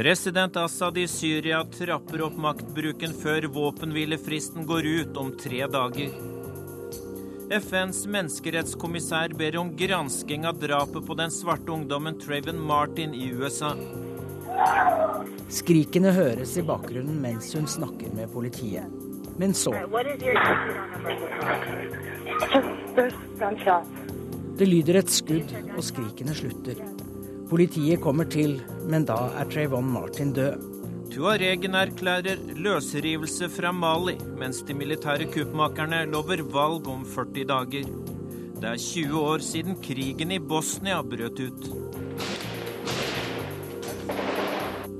President Assad i Syria trapper opp maktbruken før våpenhvilefristen går ut om tre dager. FNs menneskerettskommissær ber om gransking av drapet på den svarte ungdommen Traven Martin i USA. Skrikene høres i bakgrunnen mens hun snakker med politiet. Men så Det lyder et skudd, og skrikene slutter. Politiet kommer til, men da er Trayvon Martin død. Tuaregen erklærer løsrivelse fra Mali, mens de militære kuppmakerne lover valg om 40 dager. Det er 20 år siden krigen i Bosnia brøt ut.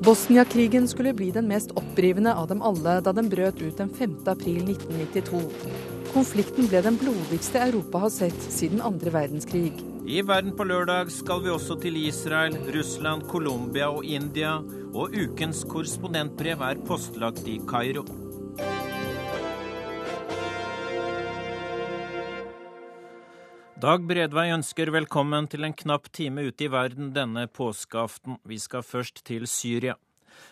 Bosnia-krigen skulle bli den mest opprivende av dem alle da den brøt ut den 5. april 1992. Konflikten ble den blodigste Europa har sett siden andre verdenskrig. I Verden på lørdag skal vi også til Israel, Russland, Colombia og India. Og ukens korrespondentbrev er postlagt i Kairo. Dag Bredvei ønsker velkommen til en knapp time ute i verden denne påskeaften. Vi skal først til Syria.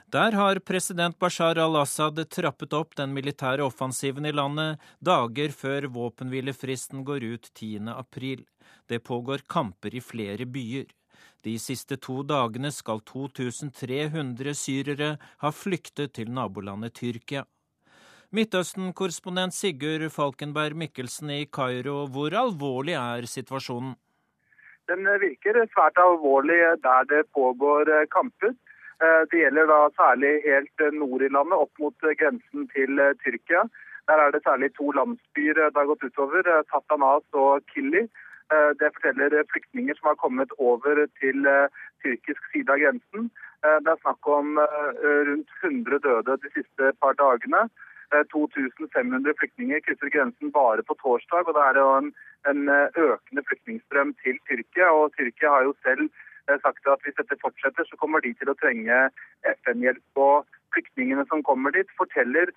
Der har president Bashar al-Assad trappet opp den militære offensiven i landet dager før våpenhvilefristen går ut 10. april. Det pågår kamper i flere byer. De siste to dagene skal 2300 syrere ha flyktet til nabolandet Tyrkia. Midtøsten-korrespondent Sigurd Falkenberg Mikkelsen i Kairo, hvor alvorlig er situasjonen? Den virker svært alvorlig der det pågår kamper. Eh, det gjelder da særlig helt nord i landet, opp mot grensen til Tyrkia. Der er det særlig to landsbyer det har gått utover, Tatanas og Kili. Eh, det forteller flyktninger som har kommet over til eh, tyrkisk side av grensen. Eh, det er snakk om rundt 100 døde de siste par dagene. 2500 flyktninger krysser grensen bare på torsdag. og Det er en, en økende flyktningstrøm til Tyrkia. og Tyrkia har jo selv sagt at hvis dette fortsetter, så kommer de til å trenge FN-hjelp. og Flyktningene som kommer dit, forteller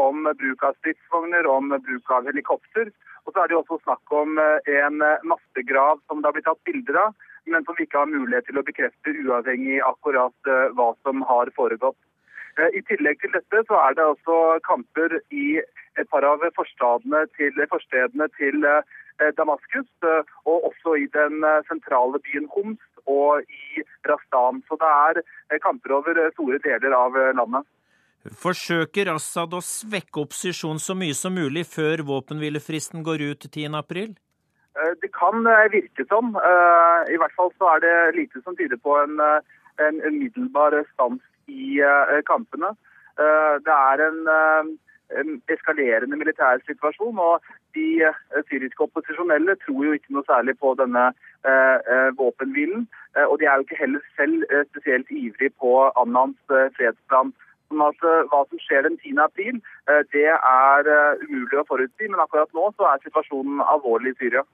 om bruk av stridsvogner, om bruk av helikopter. Og så er det også snakk om eh, en eh, massegrav som det har blitt tatt bilder av, men som vi ikke har mulighet til å bekrefte uavhengig akkurat eh, hva som har foregått. I tillegg til dette så er det også kamper i et par av forstedene til, forstedene til Damaskus, og også i den sentrale byen Homs og i Rastan. Så det er kamper over store deler av landet. Forsøker Assad å svekke opposisjonen så mye som mulig før våpenhvilefristen går ut 10.4? Eh, det kan eh, virke som. Eh, I hvert fall så er det lite som tyder på en, en umiddelbar stans i kampene. Det er en, en eskalerende militær situasjon, og de syriske opposisjonelle tror jo ikke noe særlig på denne våpenhvilen. Og de er jo ikke heller selv spesielt ivrig på Annans fredsplan Sånn at eh, hva som skjer den 10. april, eh, det er eh, umulig å forutsi. Men akkurat nå så er situasjonen alvorlig i Syria.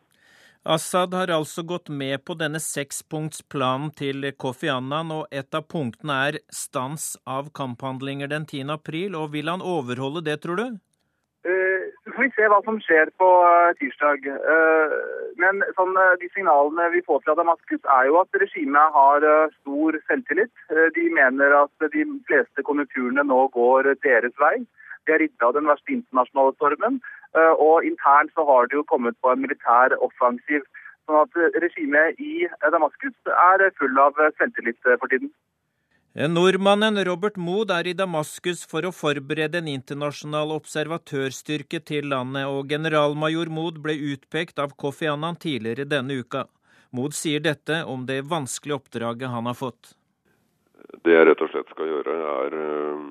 Assad har altså gått med på denne sekspunktsplanen til Kofi Annan, og et av punktene er stans av kamphandlinger den 10. april. og Vil han overholde det, tror du? Så får vi se hva som skjer på eh, tirsdag. Eh, men sånn, eh, de signalene vi får fra Damaskus, er jo at regimet har stor selvtillit. De mener at de fleste konjunkturene nå går deres vei. De har ridd av den verste internasjonale stormen. Og internt så har det jo kommet på en militær offensiv. Sånn at regimet i Damaskus er full av selvtillit for tiden. Nordmannen Robert Mood er i Damaskus for å forberede en internasjonal observatørstyrke til landet, og generalmajor Mood ble utpekt av Kofi Annan tidligere denne uka. Mood sier dette om det vanskelige oppdraget han har fått. Det jeg rett og slett skal gjøre, er eh,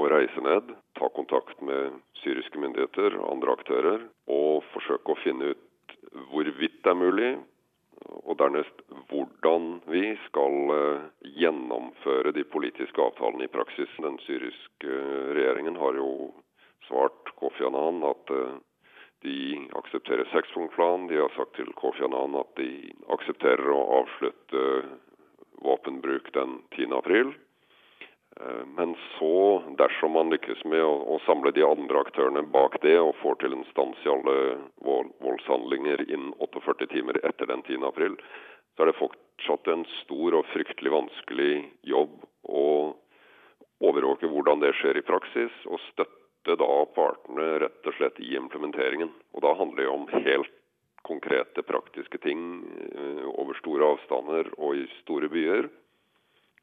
å reise ned, ta kontakt med syriske myndigheter og andre aktører, og forsøke å finne ut hvorvidt det er mulig, og dernest hvordan vi skal eh, gjennomføre de politiske avtalene i praksis. Den syriske eh, regjeringen har jo svart Kofi Annan at eh, de aksepterer sekspunktplan. De har sagt til Kofi Annan at de aksepterer å avslutte våpenbruk den 10. Eh, men så, dersom man lykkes med å, å, samle de andre aktørene bak det, og får til en stans i alle voldshandlinger innen 48 timer etter den 10. april, så er det fortsatt en stor og fryktelig vanskelig jobb å overvåke hvordan det skjer i praksis, og støtte da partene rett og slett i implementeringen. Og Da handler det om helt konkrete, praktiske ting eh, over store avstander og i store byer.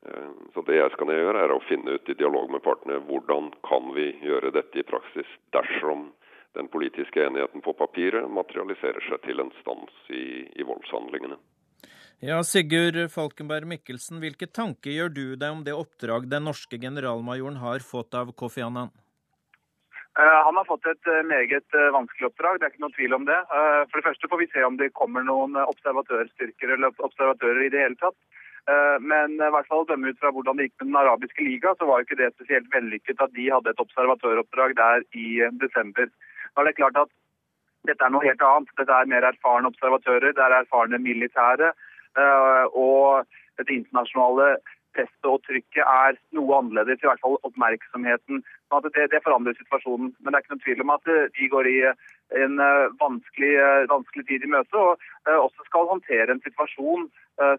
Eh, så det jeg skal gjøre, er å finne ut i dialog med partene hvordan kan vi gjøre dette i praksis dersom den politiske enigheten på papiret materialiserer seg til en stans i, i voldshandlingene. Ja, Sigurd Falkenberg Mikkelsen, hvilke tanker gjør du deg om det oppdrag den norske generalmajoren har fått av Kofi Annan? Eh, han har fått et eh, meget vanskelig oppdrag, det er ikke noe tvil om det. For det første får vi se om det kommer noen observatørstyrker eller observatører i det hele tatt. Men i hvert fall dømme ut fra hvordan det gikk med Den arabiske liga, så var jo ikke det spesielt vellykket at de hadde et observatøroppdrag der i desember. Nå er det klart at dette er noe helt annet. Dette er mer erfarne observatører, det er erfarne militære. Eh, og det internasjonale presset og trykket er noe annerledes, i hvert fall oppmerksomheten. Det, det, forandrer situasjonen. Men det er ikke noen tvil om at eh, de går i en eh, vanskelig, vanskelig tid i møte, og også skal håndtere en situasjon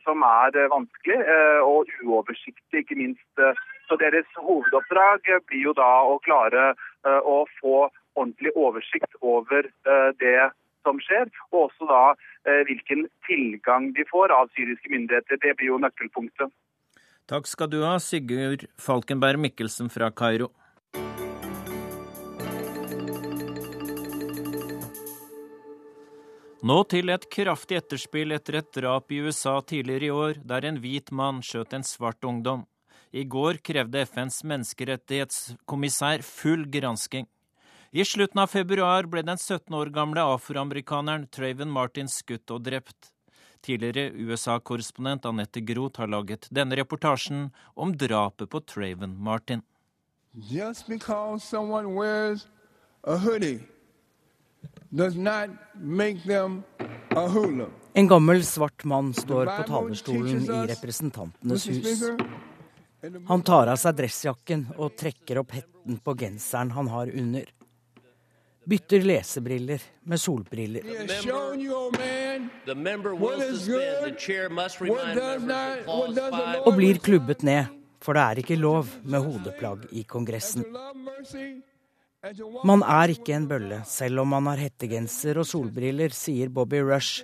som er vanskelig og uoversiktlig, ikke minst. Så Deres hovedoppdrag blir jo da å klare å få ordentlig oversikt over eh, det som skjer, og også da eh, hvilken tilgang de får av syriske myndigheter. Det blir jo nøkkelpunktet. Takk skal du ha, Sigurd Falkenberg Mikkelsen fra Kairo. Nå til et kraftig etterspill etter et drap i USA tidligere i år, der en hvit mann skjøt en svart ungdom. I går krevde FNs menneskerettighetskommissær full gransking. I slutten av februar ble den 17 år gamle afroamerikaneren Traven Martin skutt og drept. Tidligere USA-korrespondent Anette Groth har laget denne reportasjen om drapet på Traven Martin. Just because someone wears a hoodie does not make them a hula. En gammel svart mann står på talerstolen i Representantenes hus. Han tar av seg dressjakken og trekker opp hetten på genseren han har under bytter lesebriller med solbriller. Og blir klubbet ned, for det er ikke lov med hodeplagg i Kongressen. Man er ikke en bølle, selv om man har hettegenser og solbriller, sier Bobby Rush.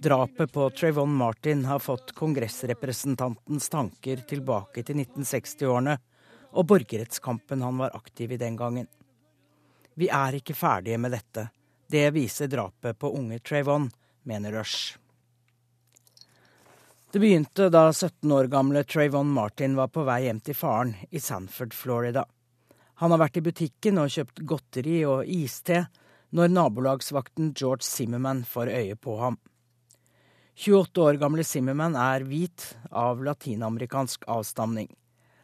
Drapet på Trayvon Martin har fått kongressrepresentantens tanker tilbake til 1960-årene og borgerrettskampen han var aktiv i den gangen. Vi er ikke ferdige med dette. Det viser drapet på unge Trayvon, mener Rush. Det begynte da 17 år gamle Trayvon Martin var på vei hjem til faren i Sanford, Florida. Han har vært i butikken og kjøpt godteri og iste når nabolagsvakten George Zimmerman får øye på ham. 28 år gamle Zimmerman er hvit av latinamerikansk avstamning.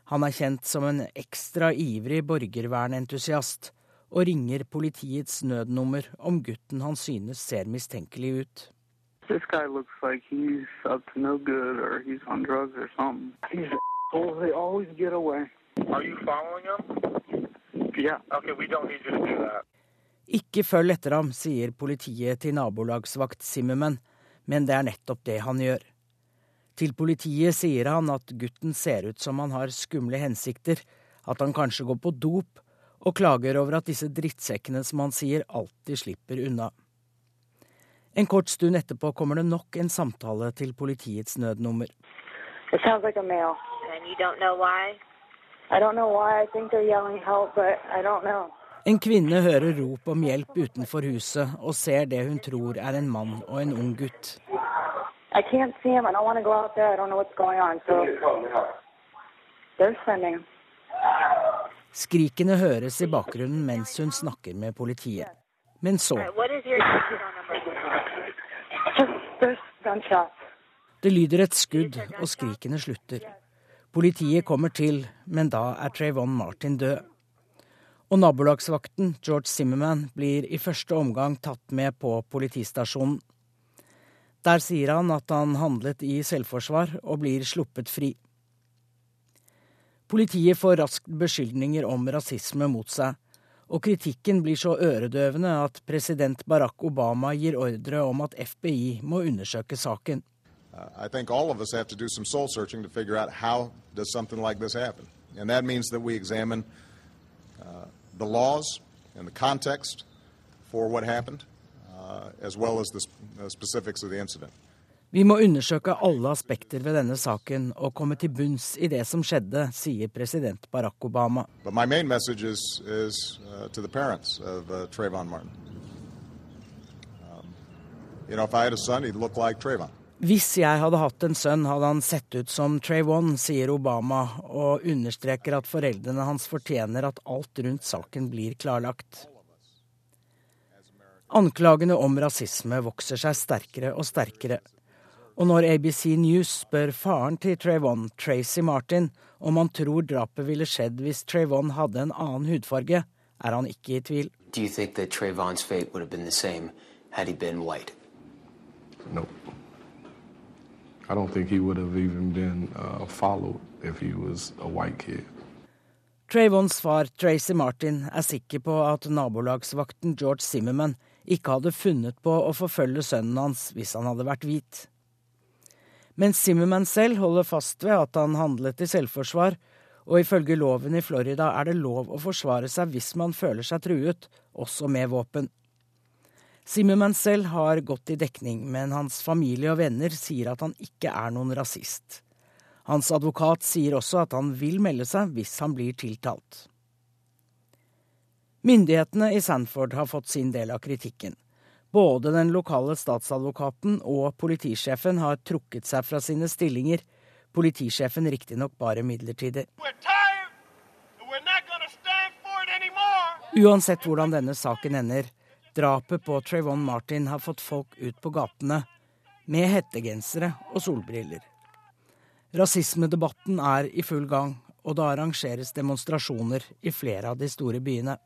Han er kjent som en ekstra ivrig borgervernentusiast og ringer politiets nødnummer om gutten han synes ser mistenkelig ut. This guy looks like he's up to no good or he's on drugs or something. He's a they always get. Are you following him? Yeah. Okay, we don't need you to do that. Ikke følg etter ham, sier politiet til nabolagsvakt Zimmerman, men det er nettopp det han gjør. Til politiet sier han at gutten ser ut som han har skumle hensikter, at han kanskje går på dop, og klager over at disse drittsekkene, som han sier, alltid slipper unna. En kort stund etterpå kommer det nok en samtale til politiets nødnummer. En kvinne hører rop om hjelp utenfor huset og ser det hun tror er en mann og en ung gutt. I can't see him. I don't want to go out there. I don't know what's going on. So they're sending him. Skrikene høres i bakgrunnen mens hun snakker med politiet. Men så Det lyder et skudd, og skrikene slutter. Politiet kommer til, men da er Trayvon Martin død. Og nabolagsvakten, George Zimmerman, blir i første omgang tatt med på politistasjonen. Der sier han at han handlet i selvforsvar, og blir sluppet fri. Politiet får raskt beskyldninger om rasisme mot seg, og kritikken blir så øredøvende at president Barack Obama gir ordre om at FBI må undersøke saken. And that means that we examine uh, the laws and the context for what happened, uh, as well as the specifics of the incident. Vi må undersøke alle aspekter ved denne saken og komme til bunns i det som skjedde, sier president Barack Obama. But my main message is, is, uh, to the parents of, uh, um, you know, if I had a son, he'd look like Hvis jeg hadde hatt en sønn, hadde han sett ut som Trayvon, sier Obama, og understreker at foreldrene hans fortjener at alt rundt saken blir klarlagt. Anklagene om rasisme vokser seg sterkere og sterkere. Og når ABC News spør faren til Trayvon, Tracy Martin, om han tror drapet ville skjedd hvis Trayvon hadde en annen hudfarge, er han ikke i tvil. Do you think that Trayvon's fate would have been the same had he been white? No. I don't think he would have even been uh, followed if he was a white kid. Trayvons far, Tracy Martin, er sikker på at nabolagsvakten George Zimmerman ikke hadde funnet på å forfølge sønnen hans hvis han hadde vært hvit. Men Zimmerman selv holder fast ved at han handlet i selvforsvar, og ifølge loven i Florida er det lov å forsvare seg hvis man føler seg truet, også med våpen. Zimmerman selv har gått i dekning, men hans familie og venner sier at han ikke er noen rasist. Hans advokat sier også at han vil melde seg hvis han blir tiltalt. Myndighetene i Sanford har fått sin del av kritikken. Både den lokale statsadvokaten og politisjefen har trukket seg fra sine stillinger. Politisjefen riktignok bare midlertidig. Uansett hvordan denne saken ender, drapet på Trayvon Martin har fått folk ut på gatene med hettegensere og solbriller. Rasismedebatten er i full gang, og det arrangeres demonstrasjoner i flere av de store byene.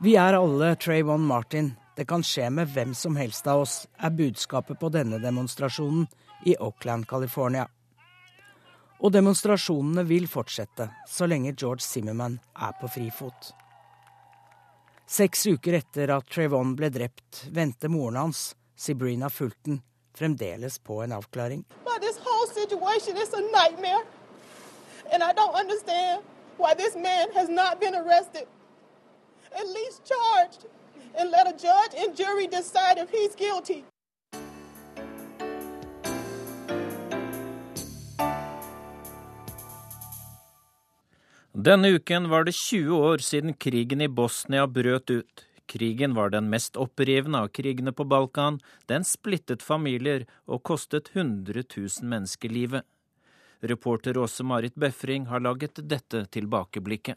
Vi er alle Trayvon Martin. Det kan skje med hvem som helst av oss, er budskapet på denne demonstrasjonen i Oakland, California. Og demonstrasjonene vil fortsette så lenge George Zimmerman er på frifot. Seks uker etter at Trayvon ble drept, venter moren hans, Sabrina Fulton, fremdeles på en avklaring. And let a judge and jury decide if he's guilty. Denne uken var det 20 år siden krigen i Bosnia brøt ut. Krigen var den mest opprivende av krigene på Balkan. Den splittet familier og kostet 100 000 mennesker livet. Reporter Åse Marit Befring har laget dette tilbakeblikket.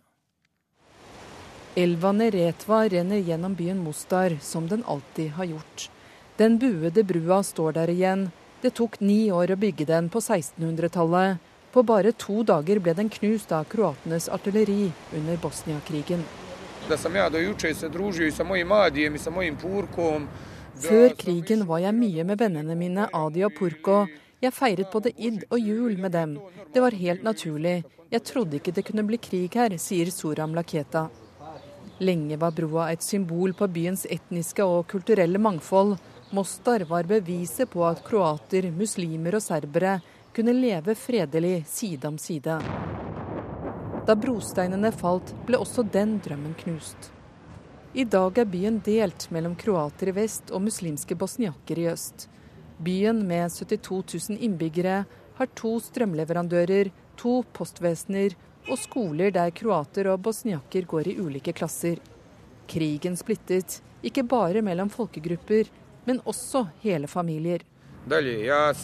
Elva Neretva renner gjennom byen Mostar, som den alltid har gjort. Den buede brua står der igjen. Det tok ni år å bygge den på 1600-tallet. På bare to dager ble den knust av kroatenes artilleri under Bosnia-krigen. Før krigen var jeg mye med vennene mine Adi og Purko. Jeg feiret både id og jul med dem. Det var helt naturlig. Jeg trodde ikke det kunne bli krig her, sier Soram Laketa. Lenge var broa et symbol på byens etniske og kulturelle mangfold. Mostar var beviset på at kroater, muslimer og serbere kunne leve fredelig side om side. Da brosteinene falt, ble også den drømmen knust. I dag er byen delt mellom kroater i vest og muslimske bosniakker i øst. Byen med 72 000 innbyggere har to strømleverandører, to postvesener og skoler der kroater og bosniakker går i ulike klasser. Krigen splittet, ikke bare mellom folkegrupper, men også hele familier. Jeg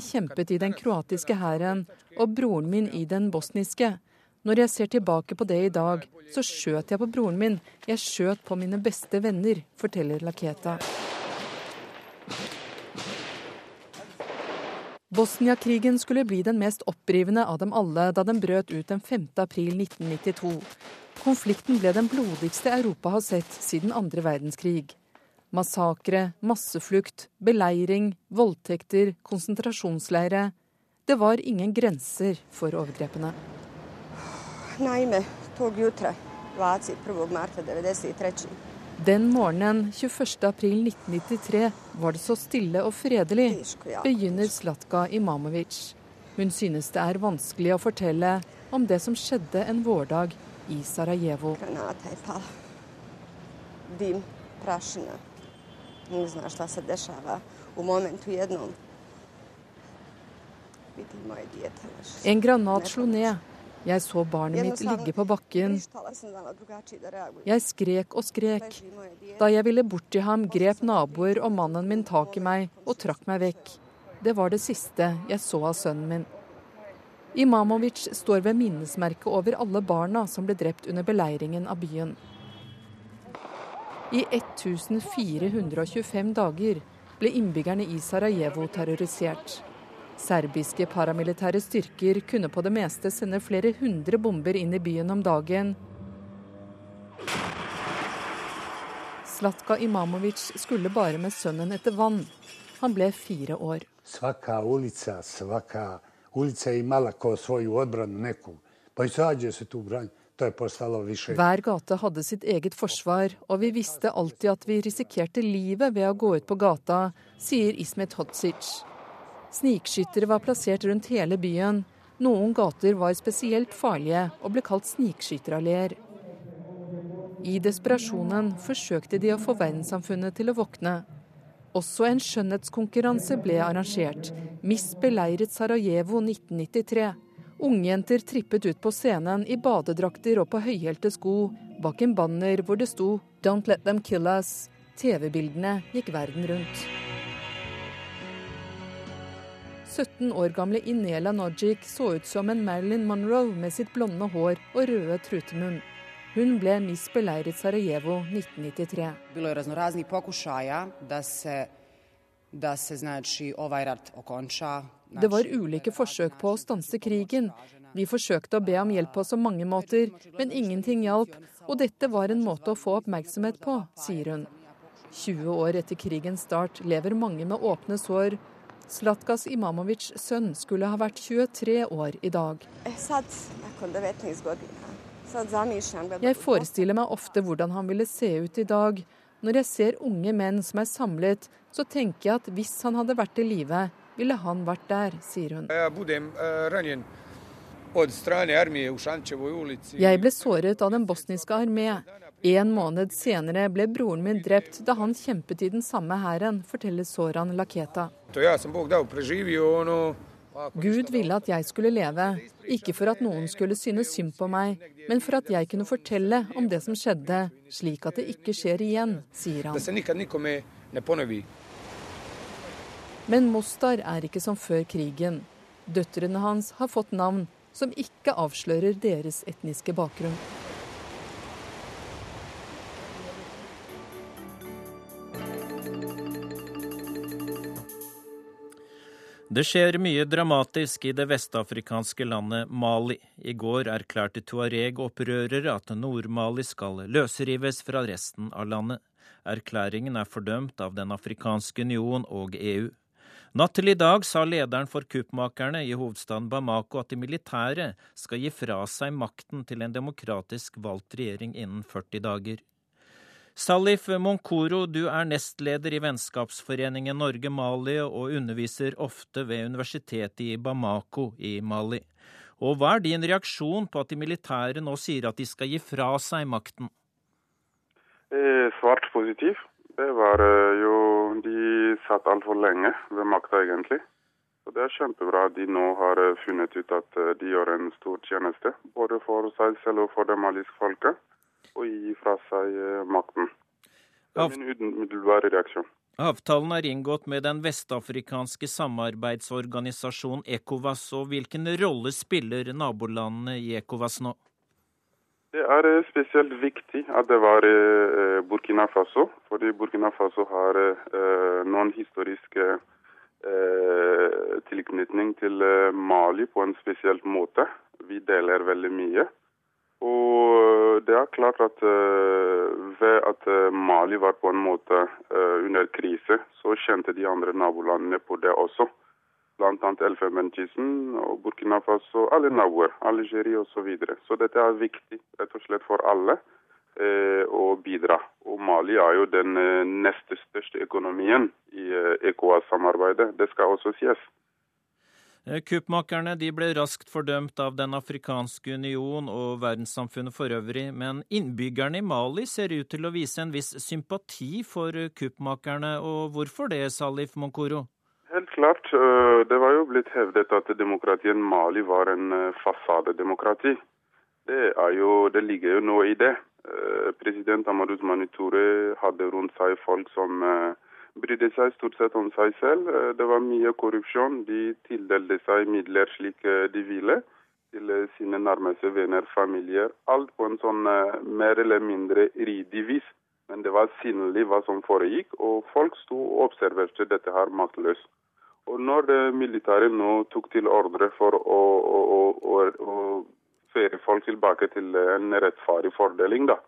kjempet i den kroatiske hæren og broren min i den bosniske. Når jeg ser tilbake på det i dag, så skjøt jeg på broren min. Jeg skjøt på mine beste venner, forteller Laketa. Bosnia-krigen skulle bli den mest opprivende av dem alle da den brøt ut den 5. april 1992. Konflikten ble den blodigste Europa har sett siden andre verdenskrig. Massakre, masseflukt, beleiring, voldtekter, konsentrasjonsleire. Det var ingen grenser for overgrepene. Naime, tog jutra, 21. marta 93. Den morgenen 21.4.1993 var det så stille og fredelig, begynner Slatka Imamovic. Hun synes det er vanskelig å fortelle om det som skjedde en vårdag i Sarajevo. En granat slo ned. Jeg så barnet mitt ligge på bakken. Jeg skrek og skrek. Da jeg ville bort til ham, grep naboer og mannen min tak i meg og trakk meg vekk. Det var det siste jeg så av sønnen min. Imamovic står ved minnesmerket over alle barna som ble drept under beleiringen av byen. I 1425 dager ble innbyggerne i Sarajevo terrorisert. Serbiske paramilitære styrker kunne på det meste sende flere hundre bomber inn i byen om dagen. Slatka Imamovic skulle bare med sønnen etter vann. Han ble fire år. Svaka ulica, svaka ulica imala ko svoju odbranu neku. Pa izađe se tu branj. Hver gate hadde sitt eget forsvar, og vi visste alltid at vi risikerte livet ved å gå ut på gata, sier Ismet Hodzic. Snikskyttere var plassert rundt hele byen. Noen gater var spesielt farlige og ble kalt snikskytteralleer. I desperasjonen forsøkte de å få verdenssamfunnet til å våkne. Også en skjønnhetskonkurranse ble arrangert. Miss beleiret Sarajevo 1993. Ungjenter trippet ut på scenen i badedrakter og på høyhælte sko, bak en banner hvor det sto 'Don't let them kill us'. TV-bildene gikk verden rundt. 17 år gamle Inela Nojic så ut som en Marilyn Monroe med sitt blonde hår og røde trutemunn. Hun ble Miss beleiret Sarajevo 1993. Det var ulike forsøk på å stanse krigen. Vi forsøkte å be om hjelp på så mange måter, men ingenting hjalp. Og dette var en måte å få oppmerksomhet på, sier hun. 20 år etter krigens start lever mange med åpne sår, Slatkas Imamovics sønn skulle ha vært 23 år i dag. Jeg forestiller meg ofte hvordan han ville se ut i dag. Når jeg ser unge menn som er samlet, så tenker jeg at hvis han hadde vært i live, ville han vært der, sier hun. Jeg ble såret av den bosniske armé. En måned senere ble broren min drept da han kjempet i den samme hæren, forteller Soran Laketa. Gud ville at jeg skulle leve, ikke for at noen skulle synes synd på meg, men for at jeg kunne fortelle om det som skjedde, slik at det ikke skjer igjen, sier han. Men Mostar er ikke som før krigen. Døtrene hans har fått navn som ikke avslører deres etniske bakgrunn. Det skjer mye dramatisk i det vestafrikanske landet Mali. I går erklærte tuareg-opprørere at Nord-Mali skal løsrives fra resten av landet. Erklæringen er fordømt av Den afrikanske union og EU. Natt til i dag sa lederen for kuppmakerne i hovedstaden Bamako at de militære skal gi fra seg makten til en demokratisk valgt regjering innen 40 dager. Salif Monkoro, du er nestleder i Vennskapsforeningen Norge-Mali og underviser ofte ved universitetet i Bamako i Mali. Og Hva er din reaksjon på at de militære nå sier at de skal gi fra seg makten? Eh, svart positiv. Det var eh, jo De satt altfor lenge ved makta, egentlig. Så Det er kjempebra at de nå har eh, funnet ut at eh, de gjør en stor tjeneste. Både for seg selv og for det maliske folket. Og gi fra seg makten. Det er min umiddelbare reaksjon. Avtalen er inngått med den vestafrikanske samarbeidsorganisasjonen ECOWAS. og Hvilken rolle spiller nabolandene i ECOWAS nå? Det er eh, spesielt viktig at det var eh, Burkina Faso, fordi Burkina Faso har eh, noen historiske tilknytning til Mali på en spesiell måte. Vi deler veldig mye. Og det er klart at ved at Mali var på en måte under krise, så kjente de andre nabolandene på det også bl.a. Elfenbenskysten og Burkina Faso, alle naboer, Algerie osv. Så, videre. så dette er viktig rett og slett for alle. å bidra. Og Mali er jo den neste største økonomien i ECOWAS-samarbeidet. Det skal også sies. Kuppmakerne ble raskt fordømt av Den afrikanske union og verdenssamfunnet for øvrig, men innbyggerne i Mali ser ut til å vise en viss sympati for kuppmakerne. Og hvorfor det, Salif Monkoro? Helt klart. Det var jo blitt hevdet at demokratiet Mali var en fasadedemokrati. Det, jo, det ligger jo noe i det. President Amadou Manitore hadde rundt seg folk som brydde seg stort sett om seg selv. Det var mye korrupsjon. De tildelte seg midler slik de ville til sine nærmeste venner, familier. Alt på en sånn mer eller mindre ryddig vis. Men det var synlig hva som foregikk, og folk sto og observerte dette her maktløst. Og når det militære nå tok til ordre for å, å, å, å føre folk tilbake til en rettferdig fordeling, da,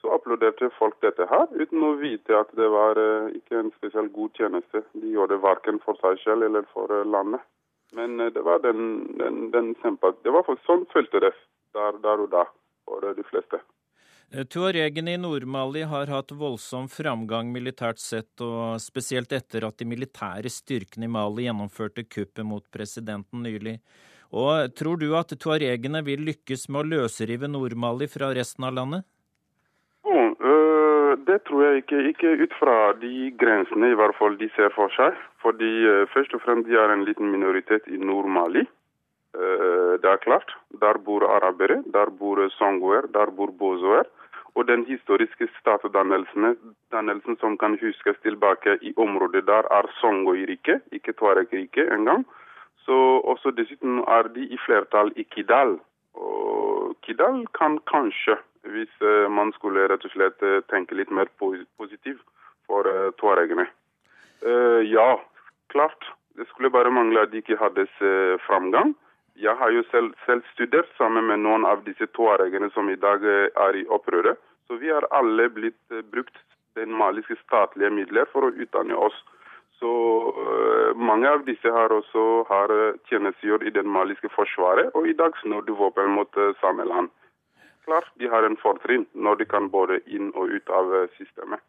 så applauderte folk dette her, uten å vite at det var uh, ikke en spesielt god tjeneste. De gjorde det verken for seg selv eller for uh, landet. Men uh, det var den, den, den Det var for sånn følte det der, der og da for de fleste. Tuaregene i Nord-Mali har hatt voldsom framgang militært sett, og spesielt etter at de militære styrkene i Mali gjennomførte kuppet mot presidenten nylig. Og Tror du at tuaregene vil lykkes med å løsrive Nord-Mali fra resten av landet? det tror jeg ikke. Ikke ut fra de grensene i hvert fall de ser for seg. Fordi øh, først og fremst de er en liten minoritet i Nord-Mali. Uh, det er klart. Der bor arabere, der bor songoer, der bor bozoer. Og den historiske statsdannelsen som kan huskes tilbake i området der, er Songoy-riket, ikke Tuareg-riket engang. Så også dessuten er de i flertall i Kidal. Og Kidal kan kanskje hvis eh, man skulle rett og slett eh, tenke litt mer positivt for uh, tuaregene. Ja, klart. Det skulle bare mangle at de ikke hadde framgang. Jeg har jo selv, selv, studert sammen med noen av disse tuaregene som i dag er i opprøret. Så vi har alle blitt brukt den maliske statlige midler for å utdanne oss. Så uh, mange av disse har også har tjenestegjort i det maliske forsvaret, og i dag snur de våpen mot uh, samme land klart de har en fortrinn når de kan både inn og ut av eh, systemet.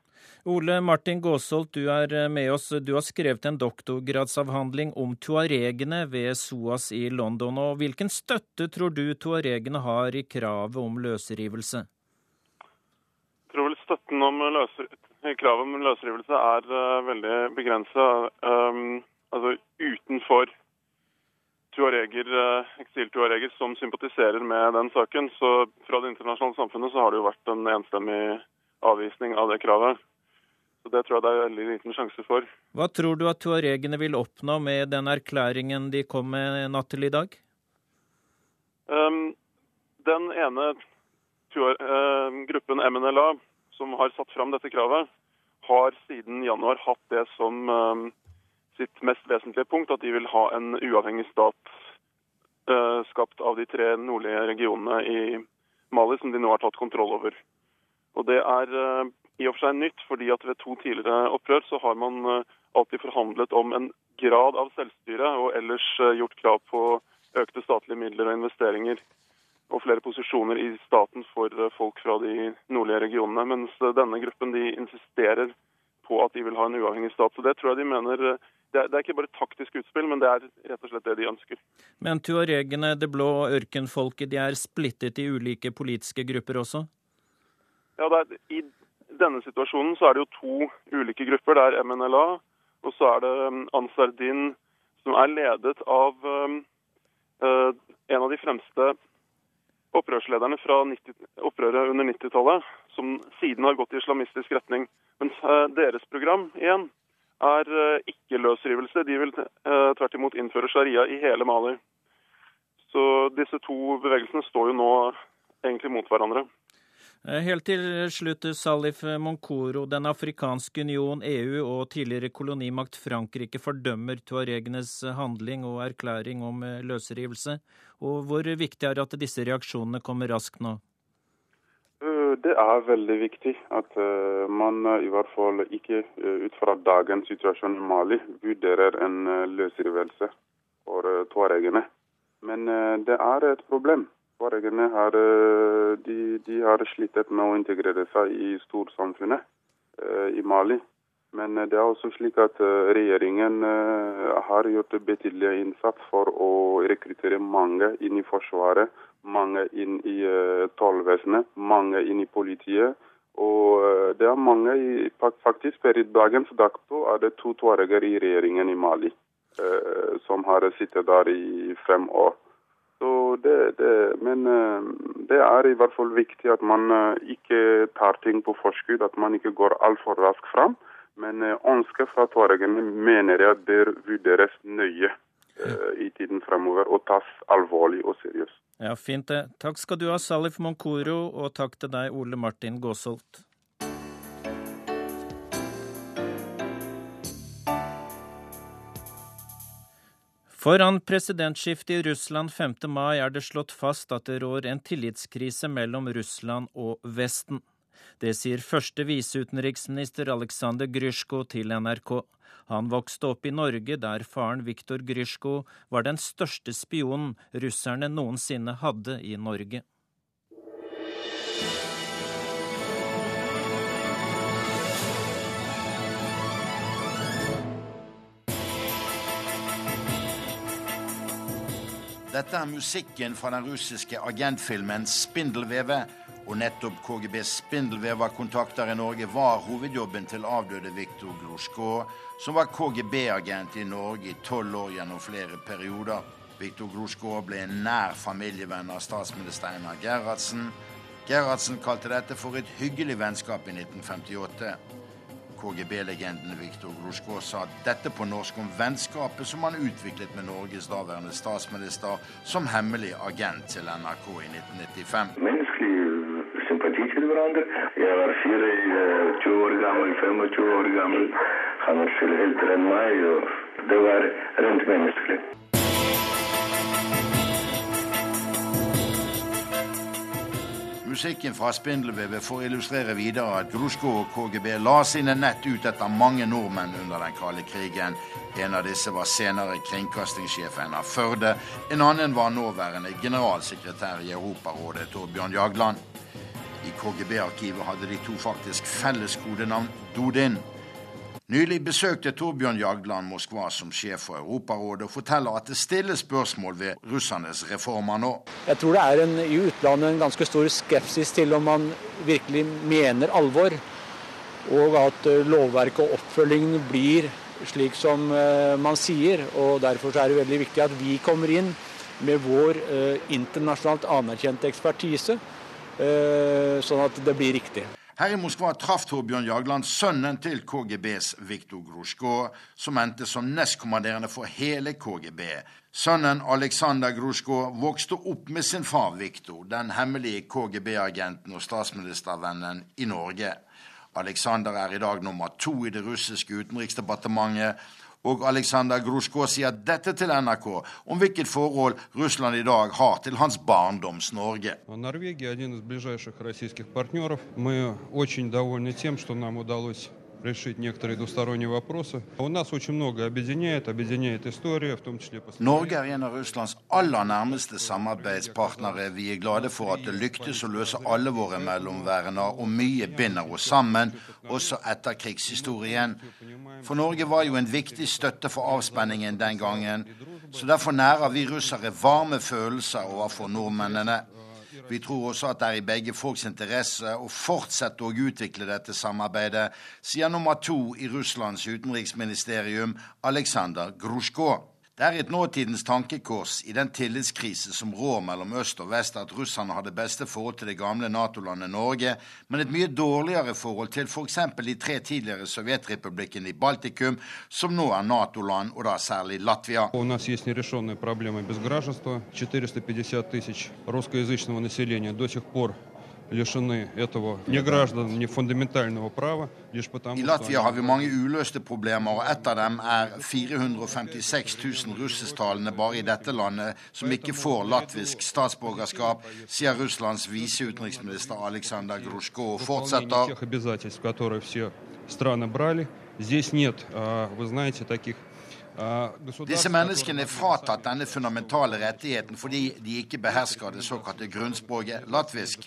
Ole Martin Gåsholt, du er eh, med oss. Du har skrevet en doktorgradsavhandling om tuaregene ved SOAS i London. og Hvilken støtte tror du tuaregene har i kravet om løsrivelse? Jeg tror vel støtten om løser, kravet om løsrivelse er uh, veldig begrensa. Um, altså utenfor tuareger, eh, eksiltuareger som sympatiserer med den saken. Så fra det internasjonale samfunnet så har det jo vært en enstemmig avvisning av det kravet. Så Det tror jeg det er veldig liten sjanse for. Hva tror du at tuaregene vil oppnå med den erklæringen de kom med natt til i dag? Um, den ene tuar, uh, gruppen MNLA som har satt fram dette kravet, har siden januar hatt det som um, sitt mest vesentlige punkt, at de vil ha en uavhengig stat uh, skapt av de tre nordlige regionene i Mali, som de nå har tatt kontroll over. Og Det er uh, i og for seg nytt, fordi at ved to tidligere opprør så har man uh, alltid forhandlet om en grad av selvstyre, og ellers gjort krav på økte statlige midler og investeringer og flere posisjoner i staten for folk fra de nordlige regionene. Mens denne gruppen de insisterer på at de vil ha en uavhengig stat. Så Det tror jeg de mener det er, det er, ikke bare taktisk utspill, men det er rett og slett det de ønsker. Men tuaregene, det blå ørkenfolket, de er splittet i ulike politiske grupper også? Ja, er, I denne situasjonen så er det jo to ulike grupper. Det er MNLA, og så er det Ansardin, som er ledet av um, uh, en av de fremste opprørslederne fra 90, opprøret under 90-tallet, som siden har gått i islamistisk retning. Mens uh, deres program igjen er eh, ikke løsrivelse. De vil eh, tvert imot innføre sharia i hele Mali. Så disse to bevegelsene står jo nå egentlig mot hverandre. Eh, helt til slutt, Salif Monkoro. Den afrikanske union, EU og tidligere kolonimakt Frankrike fordømmer tuaregenes handling og erklæring om løsrivelse. Og hvor viktig er det at disse reaksjonene kommer raskt nå? det er veldig viktig at man i hvert fall ikke ut fra dagens situasjon i Mali vurderer en løsrivelse for tuaregene. Men det er et problem. Tuaregene har, eh, de, de har slitt med å integrere seg i storsamfunnet eh, i Mali. Men det er også slik at regjeringen har gjort betydelig innsats for å rekruttere mange inn i Forsvaret, mange inn i tollvesenet, mange inn i politiet. Og det er mange, faktisk per dagens dato er det to tuareger i regjeringen i Mali som har sittet der i fem år. Det, det, men eh, det er i hvert fall viktig at man eh, ikke tar ting på forskudd, at man ikke går altfor raskt fram. Men eh, ønsket fra tuaregene mener jeg bør vurderes nøye i tiden fremover og tas alvorlig og seriøst. Ja, Fint det. Takk skal du ha, Salif Monkoro, og takk til deg, Ole Martin Gåsholt. Foran presidentskiftet i Russland 5. mai er det slått fast at det rår en tillitskrise mellom Russland og Vesten. Det sier første viseutenriksminister Aleksandr Grysjko til NRK. Han vokste opp i Norge, der faren Viktor Grysjko var den største spionen russerne noensinne hadde i Norge. Dette er musikken fra den russiske agentfilmen 'Spindelvevet'. Og nettopp KGBs spindelveverkontakter i Norge var hovedjobben til avdøde Viktor Grosjko, som var KGB-agent i Norge i tolv år gjennom flere perioder. Viktor Grosjko ble en nær familievenn av statsminister Einar Gerhardsen. Gerhardsen kalte dette for et hyggelig vennskap i 1958. KGB-legenden Viktor Grusjko sa dette på norsk om vennskapet som han utviklet med Norges daværende statsminister som hemmelig agent til NRK i 1995. Menneskelig sympati til hverandre. Jeg var 24 år gammel, 25 år gammel. Han var selv eldre enn meg, og det var rent menneskelig. Musikken fra Spindelvevet får illustrere videre at Grusjko og KGB la sine nett ut etter mange nordmenn under den kalde krigen. En av disse var senere kringkastingssjefen av Førde. En annen var nåværende generalsekretær i Europarådet, Torbjørn Jagland. I KGB-arkivet hadde de to faktisk felles kodenavn Dodin. Nylig besøkte Torbjørn Jagland Moskva som sjef for Europarådet og forteller at det stilles spørsmål ved russernes reformer nå. Jeg tror det er en, i utlandet en ganske stor skepsis til om man virkelig mener alvor, og at eh, lovverket og oppfølgingen blir slik som eh, man sier. og Derfor er det veldig viktig at vi kommer inn med vår eh, internasjonalt anerkjente ekspertise, sånn at det blir riktig. Her i Moskva traff Torbjørn Jagland sønnen til KGBs Viktor Grusjko, som endte som nestkommanderende for hele KGB. Sønnen Aleksandr Grusjko vokste opp med sin far Viktor, den hemmelige KGB-agenten og statsministervennen i Norge. Aleksander er i dag nummer to i det russiske utenriksdepartementet, og Aleksandr Grusjko sier dette til NRK om hvilket forhold Russland i dag har til hans barndoms-Norge. Norge er en av de nærmeste russiske partnerne. Vi er veldig fornøyd med at vi Norge er en av Russlands aller nærmeste samarbeidspartnere. Vi er glade for at det lyktes å løse alle våre mellomværende, og mye binder oss sammen, også etter krigshistorien. For Norge var jo en viktig støtte for avspenningen den gangen, så derfor nærer vi russere varme følelser overfor nordmennene. Vi tror også at det er i begge folks interesse å fortsette å utvikle dette samarbeidet, sier nummer to i Russlands utenriksministerium, Aleksandr Grusjko. Det er et nåtidens tankekors i den tillitskrise som rår mellom øst og vest, at russerne har det beste forhold til det gamle Nato-landet Norge, men et mye dårligere forhold til f.eks. For de tre tidligere sovjetrepublikkene i Baltikum, som nå er Nato-land, og da særlig Latvia. У нас есть нерешенные проблемы без гражданства. 450 тысяч русскоязычного населения до сих пор лишены этого не граждан, не фундаментального права, лишь потому I Latvia har vi mange uløste problemer, og ett av dem er 456 000 russisktalende bare i dette landet som ikke får latvisk statsborgerskap, sier Russlands viseutenriksminister Aleksandr Grusjko og fortsetter. Здесь нет, вы знаете, таких Disse menneskene er fratatt denne fundamentale rettigheten fordi de ikke behersker det såkalte grunnspråket latvisk.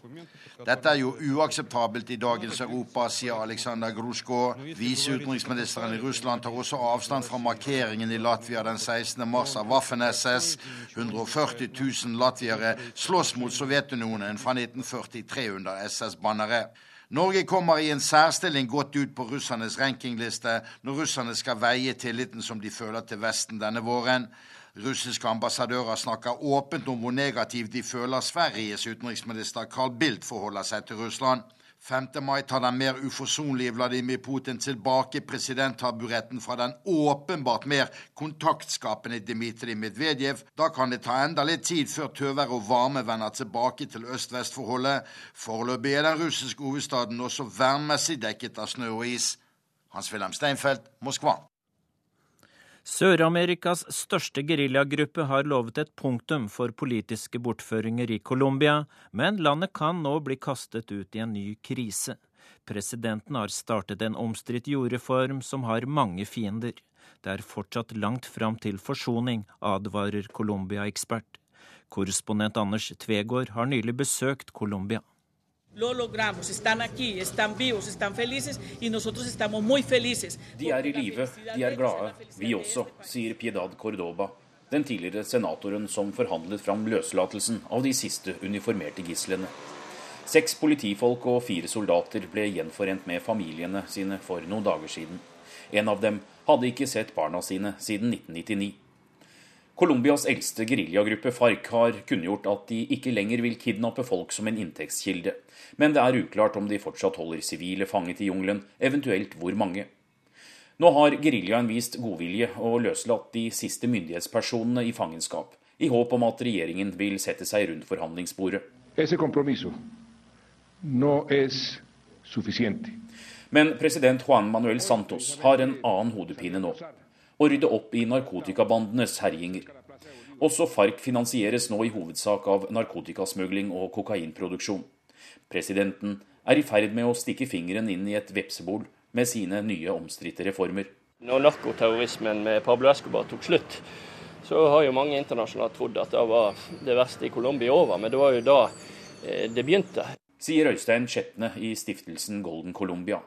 Dette er jo uakseptabelt i dagens Europa, sier Aleksandr Grusjko. Viseutenriksministeren i Russland tar også avstand fra markeringen i Latvia den 16. mars av Waffen-SS. 140 000 latviere slåss mot Sovjetunionen fra 1943 under SS-bannere. Norge kommer i en særstilling godt ut på russernes rankingliste når russerne skal veie tilliten som de føler til Vesten denne våren. Russiske ambassadører snakker åpent om hvor negativt de føler Sveriges utenriksminister Carl Bildt forholder seg til Russland. 5. mai tar den mer uforsonlige Vladimir Putin tilbake presidenttaburetten fra den åpenbart mer kontaktskapende Dmitrij Medvedev. Da kan det ta enda litt tid før tøvær og varme vender tilbake til øst-vest-forholdet. Foreløpig er den russiske hovedstaden også værmessig dekket av snø og is. Hans-Wilhelm Steinfeld, Moskva. Sør-Amerikas største geriljagruppe har lovet et punktum for politiske bortføringer i Colombia, men landet kan nå bli kastet ut i en ny krise. Presidenten har startet en omstridt jordreform som har mange fiender. Det er fortsatt langt fram til forsoning, advarer Colombia-ekspert. Korrespondent Anders Tvegård har nylig besøkt Colombia. Lo logramos, están aquí, están vivos, están felices y nosotros estamos muy felices. De er i live, de er glade, vi også, sier Piedad Cordoba, den tidligere senatoren som forhandlet fram løslatelsen av de siste uniformerte gislene. Seks politifolk og fire soldater ble gjenforent med familiene sine for noen dager siden. En av dem hadde ikke sett barna sine siden 1999. Colombias eldste geriljagruppe FARC har kunngjort at de ikke lenger vil kidnappe folk som en inntektskilde, men det er uklart om de fortsatt holder sivile fanget i jungelen, eventuelt hvor mange. Nå har geriljaen vist godvilje og løslatt de siste myndighetspersonene i fangenskap, i håp om at regjeringen vil sette seg rundt forhandlingsbordet. No Men president Juan Manuel Santos har en annen hodepine nå å rydde opp i narkotikabandenes herjinger. Også FARC finansieres nå i hovedsak av narkotikasmugling og kokainproduksjon. Presidenten er i ferd med å stikke fingeren inn i et vepsebol med sine nye omstridte reformer. Når narkoterrorismen med Pablo Escobar tok slutt, så har jo mange internasjonalt trodd at det var det verste i Colombia over. Men det var jo da eh, det begynte. Sier Øystein Skjetne i stiftelsen Golden Colombia.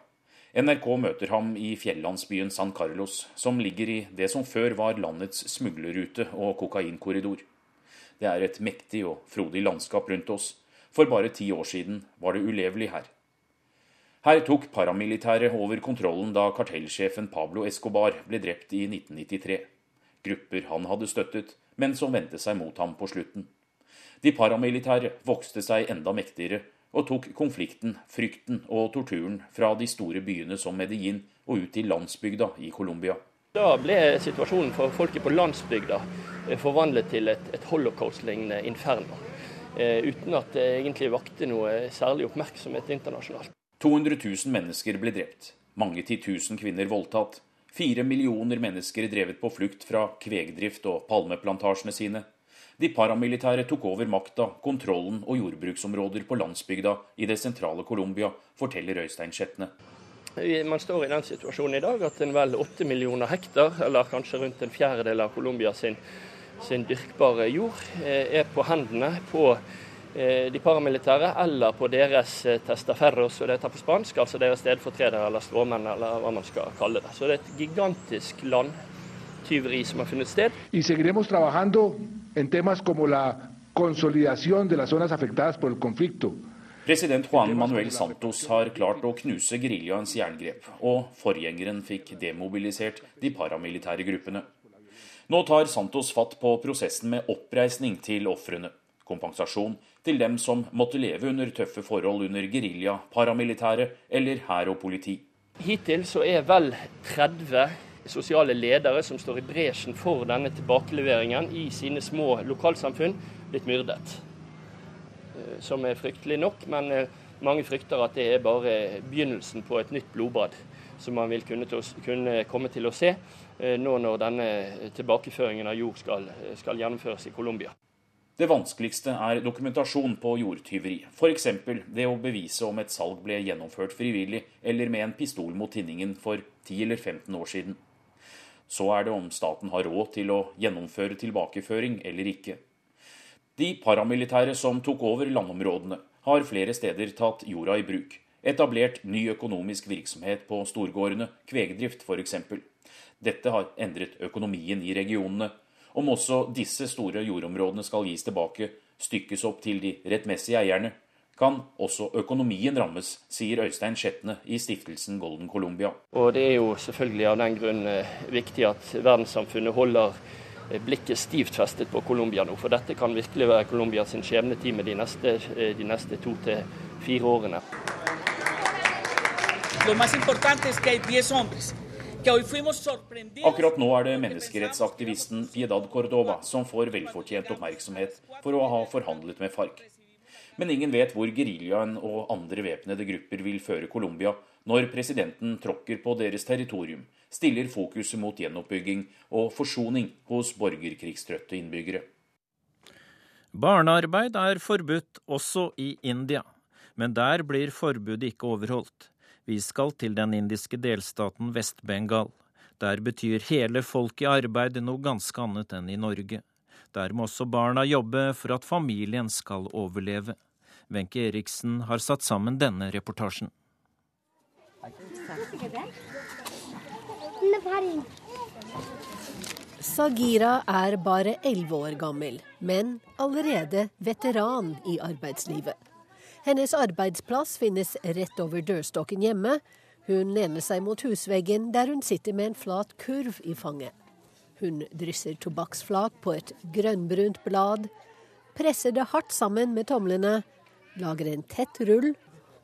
NRK møter ham i fjellandsbyen San Carlos, som ligger i det som før var landets smuglerrute og kokainkorridor. Det er et mektig og frodig landskap rundt oss. For bare ti år siden var det ulevelig her. Her tok paramilitære over kontrollen da kartellsjefen Pablo Escobar ble drept i 1993. Grupper han hadde støttet, men som vendte seg mot ham på slutten. De paramilitære vokste seg enda mektigere og tok konflikten, frykten og torturen fra de store byene som Medellin og ut til landsbygda i Colombia. Da ble situasjonen for folket på landsbygda eh, forvandlet til et, et holocaust-lignende inferno. Eh, uten at det egentlig vakte noe særlig oppmerksomhet internasjonalt. 200 000 mennesker ble drept. Mange titusen kvinner voldtatt. Fire millioner mennesker drevet på flukt fra kvegdrift og palmeplantasjene sine. De paramilitære tok over makta, kontrollen og jordbruksområder på landsbygda i det sentrale Colombia, forteller Øystein Skjetne. Man står i den situasjonen i dag at en vel åtte millioner hektar, eller kanskje rundt en fjerdedel av Colombia sin, sin dyrkbare jord, eh, er på hendene på eh, de paramilitære eller på deres eh, testaferros, og det heter på spansk, altså deres stedfortredere eller stråmenn, eller hva man skal kalle det. Så det er et gigantisk landtyveri som har funnet sted. Y seguiremos trabajando en temas como la consolidación de las zonas afectadas por el conflicto. President Juan Manuel Santos har klart å knuse geriljaens jerngrep, og forgjengeren fikk demobilisert de paramilitære gruppene. Nå tar Santos fatt på prosessen med oppreisning til ofrene. Kompensasjon til dem som måtte leve under tøffe forhold under gerilja, paramilitære eller hær og politi. Hittil så er vel 30 sosiale ledere som står i bresjen for denne tilbakeleveringen i sine små lokalsamfunn, blitt myrdet. Eh, som er fryktelig nok, men eh, mange frykter at det er bare begynnelsen på et nytt blodbad som man vil kunne, kunne komme til å se eh, nå når denne tilbakeføringen av jord skal, skal gjennomføres i Colombia. Det vanskeligste er dokumentasjon på jordtyveri. F.eks. det å bevise om et salg ble gjennomført frivillig eller med en pistol mot tinningen for 10 eller 15 år siden. Så er det om staten har råd til å gjennomføre tilbakeføring eller ikke. De paramilitære som tok over landområdene, har flere steder tatt jorda i bruk. Etablert ny økonomisk virksomhet på storgårdene, kvegdrift f.eks. Dette har endret økonomien i regionene. Om også disse store jordområdene skal gis tilbake, stykkes opp til de rettmessige eierne, kan også økonomien rammes, sier Øystein Skjetne i stiftelsen Golden Colombia. Og Det er jo selvfølgelig av den grunn eh, viktig at verdenssamfunnet holder eh, blikket stivt festet på Colombia nå. For dette kan virkelig være Colombia sin skjebnetime de neste, eh, de neste to til fire årene. Akkurat nå er det menneskerettsaktivisten Piedad Cordova som får velfortjent oppmerksomhet for å ha forhandlet med FARC. Men ingen vet hvor geriljaen og andre væpnede grupper vil føre Colombia når presidenten tråkker på deres territorium, stiller fokuset mot gjenoppbygging og forsoning hos borgerkrigstrøtte innbyggere. Barnearbeid er forbudt også i India, men der blir forbudet ikke overholdt. Vi skal til den indiske delstaten Vest-Bengal. Der betyr hele folk i arbeid noe ganske annet enn i Norge. Der må også barna jobbe for at familien skal overleve. Wenche Eriksen har satt sammen denne reportasjen. Sagira er bare elleve år gammel, men allerede veteran i arbeidslivet. Hennes arbeidsplass finnes rett over dørstokken hjemme. Hun lener seg mot husveggen, der hun sitter med en flat kurv i fanget. Hun drysser tobakksflak på et grønnbrunt blad, presser det hardt sammen med tomlene lager en tett rull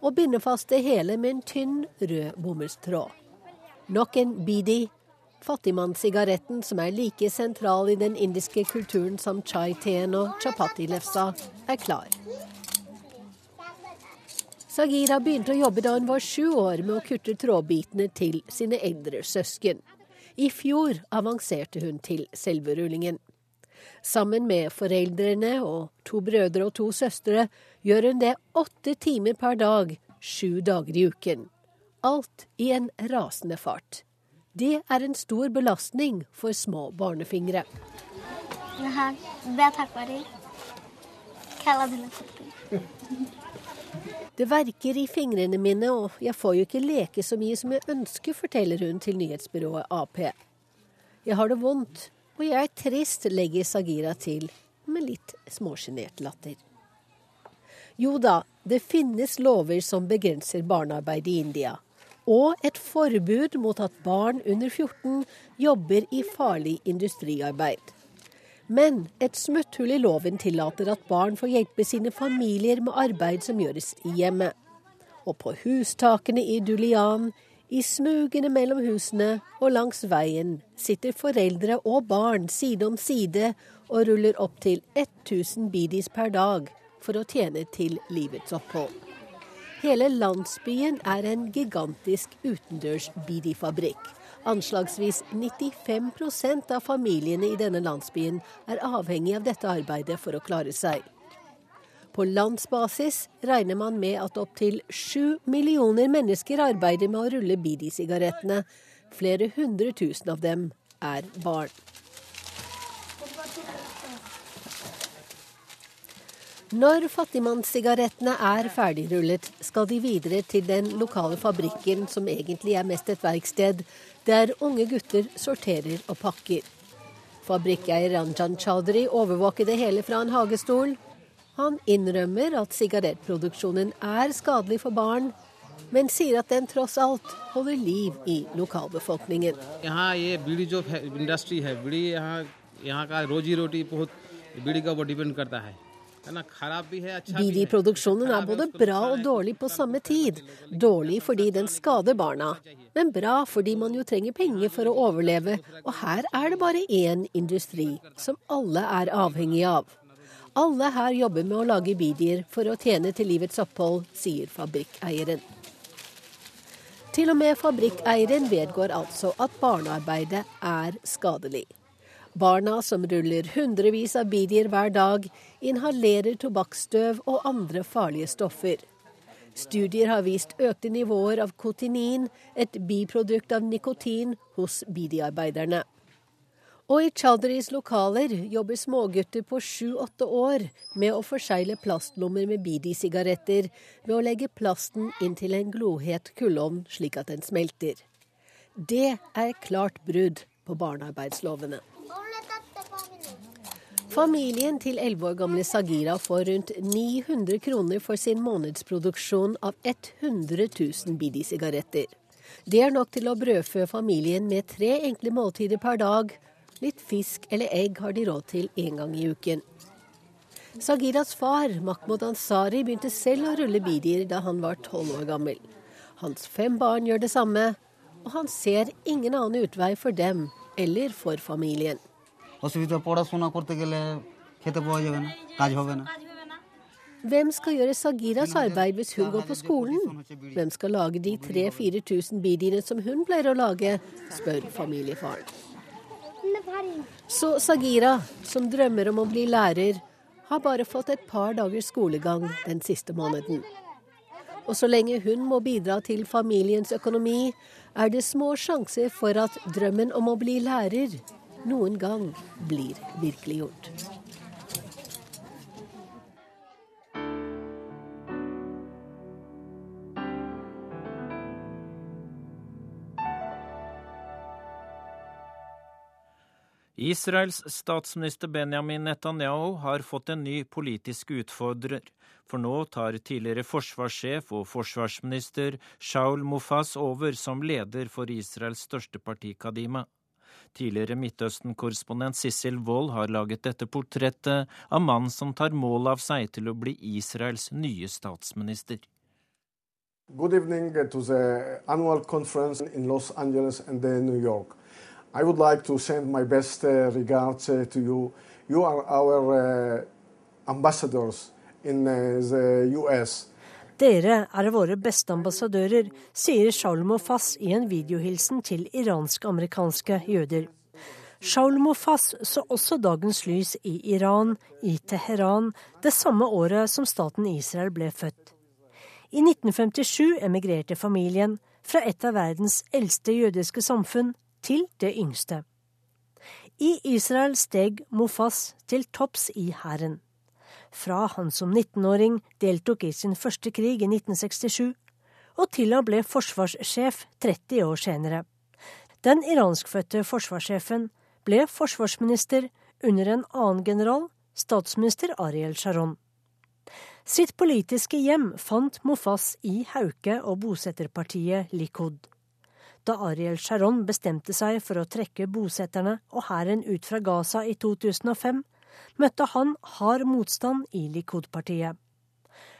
og binder fast det hele med en tynn, rød bomullstråd. Nok en bidi, fattigmannssigaretten som er like sentral i den indiske kulturen som chai-teen og chapati-lefsa, er klar. Sagira begynte å jobbe da hun var sju år med å kutte trådbitene til sine eldre søsken. I fjor avanserte hun til selve rullingen. Sammen med foreldrene og to brødre og to søstre gjør hun det åtte timer per dag, sju dager i uken. Alt i en rasende fart. Det er en stor belastning for små barnefingre. Det verker i fingrene mine, og jeg får jo ikke leke så mye som jeg ønsker, forteller hun til nyhetsbyrået Ap. Jeg har det vondt, og jeg er trist, legger Sagira til med litt småsjenert latter. Jo da, det finnes lover som begrenser barnearbeid i India. Og et forbud mot at barn under 14 jobber i farlig industriarbeid. Men et smutthull i loven tillater at barn får hjelpe sine familier med arbeid som gjøres i hjemmet. Og på hustakene i Dulian i smugene mellom husene og langs veien sitter foreldre og barn side om side og ruller opp til 1000 bidis per dag for å tjene til livets opphold. Hele landsbyen er en gigantisk utendørs bidifabrikk. Anslagsvis 95% av familiene i denne landsbyen er avhengig av dette arbeidet for å klare seg. På landsbasis regner man med at opptil sju millioner mennesker arbeider med å rulle Bidi-sigarettene. Flere hundre tusen av dem er barn. Når fattigmannssigarettene er ferdigrullet, skal de videre til den lokale fabrikken, som egentlig er mest et verksted, der unge gutter sorterer og pakker. Fabrikkeier Ranjan Chaudhry overvåker det hele fra en hagestol. Han innrømmer at sigarettproduksjonen er skadelig for barn, men sier at den tross alt holder liv i lokalbefolkningen. Bidi-produksjonen er både bra og dårlig på samme tid. Dårlig fordi den skader barna, men bra fordi man jo trenger penger for å overleve. Og her er det bare én industri som alle er avhengig av. Alle her jobber med å lage bidier for å tjene til livets opphold, sier fabrikkeieren. Til og med fabrikkeieren vedgår altså at barnearbeidet er skadelig. Barna som ruller hundrevis av bidier hver dag, inhalerer tobakksstøv og andre farlige stoffer. Studier har vist økte nivåer av kotinin, et biprodukt av nikotin, hos bidiarbeiderne. Og i Chowdhurys lokaler jobber smågutter på sju-åtte år med å forsegle plastlommer med bidi-sigaretter ved å legge plasten inn til en glohet kullovn slik at den smelter. Det er klart brudd på barnearbeidslovene. Familien til 11 år gamle Sagira får rundt 900 kroner for sin månedsproduksjon av 100 000 Bidi-sigaretter. Det er nok til å brødfø familien med tre enkle måltider per dag. Litt fisk eller egg har de råd til én gang i uken. Sagiras far, Mahmoud Ansari, begynte selv å rulle bidier da han var tolv år gammel. Hans fem barn gjør det samme, og han ser ingen annen utvei for dem eller for familien. Hvem skal gjøre Sagiras arbeid hvis hun går på skolen? Hvem skal lage de 3000-4000 bidiene som hun pleier å lage, spør familiefaren. Så Sagira, som drømmer om å bli lærer, har bare fått et par dagers skolegang den siste måneden. Og så lenge hun må bidra til familiens økonomi, er det små sjanser for at drømmen om å bli lærer noen gang blir virkeliggjort. Israels statsminister Benjamin Netanyahu har fått en ny politisk utfordrer. For nå tar tidligere forsvarssjef og forsvarsminister Shaul Mofaz over som leder for Israels største parti, Kadima. Tidligere Midtøsten-korrespondent Sissel Wold har laget dette portrettet av mannen som tar mål av seg til å bli Israels nye statsminister. Good evening to the annual conference in Los Angeles and New York. I would like to send my best uh, regards uh, to you. You are our uh, ambassadors in the US. Dere er våre beste ambassadører, sier Shaul Mofas i en videohilsen til iransk-amerikanske jøder. Shaul Mofas så også dagens lys i Iran, i Teheran, det samme året som staten Israel ble født. I 1957 emigrerte familien fra et av verdens eldste jødiske samfunn til det yngste. I Israel steg Mofas til topps i hæren. Fra han som 19-åring deltok i sin første krig i 1967, og til han ble forsvarssjef 30 år senere. Den iranskfødte forsvarssjefen ble forsvarsminister under en annen general, statsminister Ariel Sharon. Sitt politiske hjem fant Mofas i Hauke og bosetterpartiet Likud. Da Ariel Sharon bestemte seg for å trekke bosetterne og hæren ut fra Gaza i 2005, møtte han hard motstand i Likud-partiet.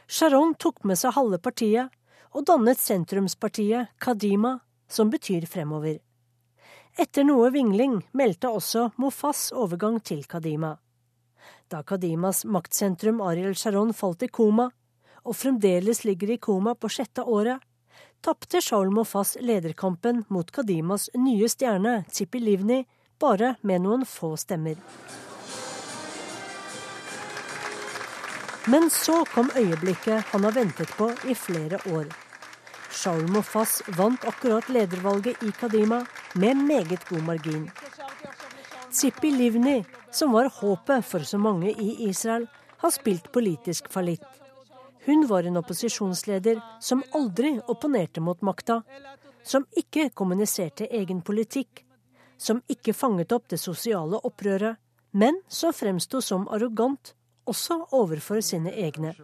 Sharon tok med seg halve partiet og dannet sentrumspartiet Kadima, som betyr fremover. Etter noe vingling meldte også Mofas overgang til Kadima. Da Kadimas maktsentrum Ariel Sharon falt i koma, og fremdeles ligger i koma på sjette året, tapte Shaul Mofas lederkampen mot Kadimas nye stjerne, Tzipi Livni, bare med noen få stemmer. Men så kom øyeblikket han har ventet på i flere år. Shaul Mofas vant akkurat ledervalget i Kadima med meget god margin. Tzipi Livni, som var håpet for så mange i Israel, har spilt politisk fallitt. Hun var en opposisjonsleder som aldri opponerte mot makta, som ikke kommuniserte egen politikk, som ikke fanget opp det sosiale opprøret, men som fremsto som arrogant også overfor sine egne.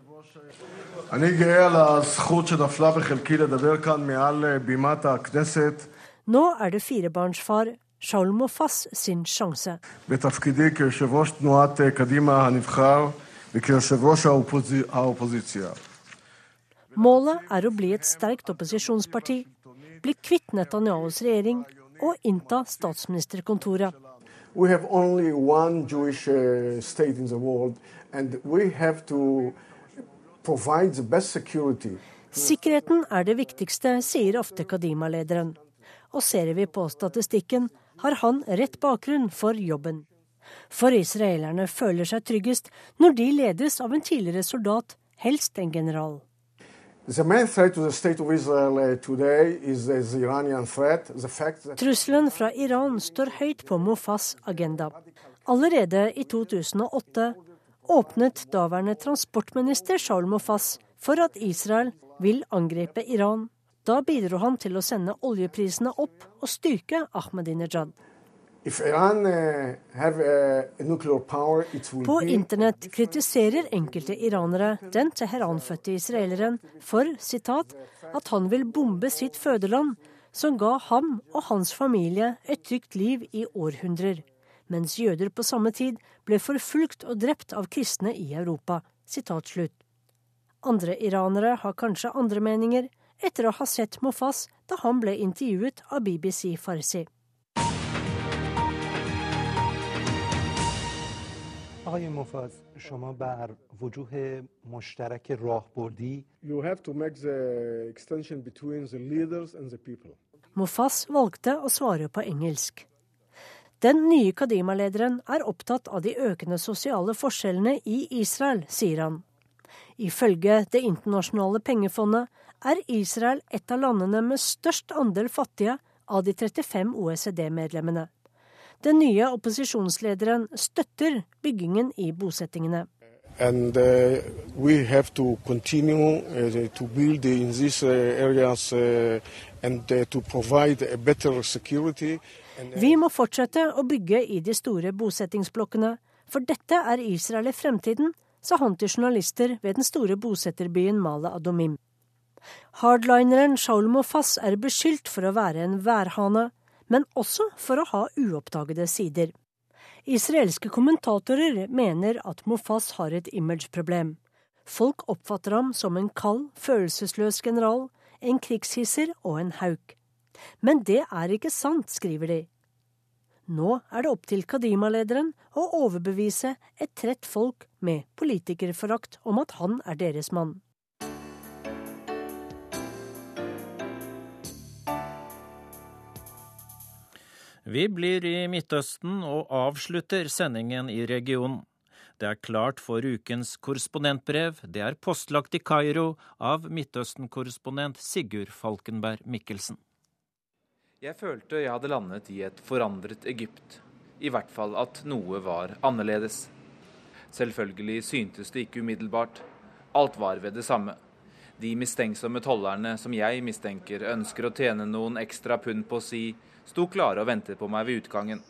Nå er det firebarnsfar Shaul Mofas sin sjanse. Målet er å bli et sterkt opposisjonsparti, bli kvitt Netanyahus regjering og innta statsministerkontoret. We have only one Jewish uh, state in the world, and we have to provide the best security. Sikkerheten er det viktigste, sier ofte Kadima-lederen. Og ser vi på statistikken, har han rett bakgrunn for jobben. For israelerne føler seg tryggest når de ledes av en tidligere soldat, helst en general. The main threat to the state of Israel uh, today is the Iranian threat. The fact that Trusselen fra Iran står høyt på Mofas agenda. Allerede i 2008 åpnet daværende transportminister Shaul Mofas for at Israel vil angripe Iran. Da bidro han til å sende oljeprisene opp og styrke Ahmadinejad. Iran, uh, uh, power, På internett kritiserer enkelte iranere den Teheran-fødte israeleren for citat, at han vil bombe sitt fødeland, som ga ham og hans familie et trygt liv i århundrer, mens jøder på samme tid ble forfulgt og drept av kristne i Europa. Sitat slutt. Andre iranere har kanskje andre meninger, etter å ha sett Mofas da han ble intervjuet av BBC Farsi. آقای مفاز شما بر وجوه مشترک راهبردی You have to make the extension between the leaders and the people. Mofas valgte å svare på engelsk. Den nye Kadima-lederen er opptatt av de økende sosiale forskjellene i Israel, sier han. Ifølge Det internasjonale pengefondet er Israel et av landene med størst andel fattige av de 35 OECD-medlemmene. Den nye opposisjonslederen støtter byggingen i bosettingene. And uh, we have to continue uh, to build in these uh, areas uh, and uh, to provide a better security. And, Vi må fortsette å bygge i de store bosettingsblokkene, for dette er Israel i fremtiden, sa han til journalister ved den store bosetterbyen Mala Adomim. Hardlineren Shaul Mofas er beskyldt for å være en værhane, men også for å ha uoppdagede sider. Israelske kommentatorer mener at Mofas har et imageproblem. Folk oppfatter ham som en kald, følelsesløs general, en krigshisser og en hauk. Men det er ikke sant, skriver de. Nå er det opp til Kadima-lederen å overbevise et trett folk med politikerforakt om at han er deres mann. Vi blir i Midtøsten og avslutter sendingen i regionen. Det er klart for ukens korrespondentbrev. Det er postlagt i Kairo av Midtøsten-korrespondent Sigurd Falkenberg Mikkelsen. Jeg følte jeg hadde landet i et forandret Egypt. I hvert fall at noe var annerledes. Selvfølgelig syntes det ikke umiddelbart. Alt var ved det samme. De mistenksomme tollerne som jeg mistenker ønsker å tjene noen ekstra pund på å si sto klare og ventet på meg ved utgangen.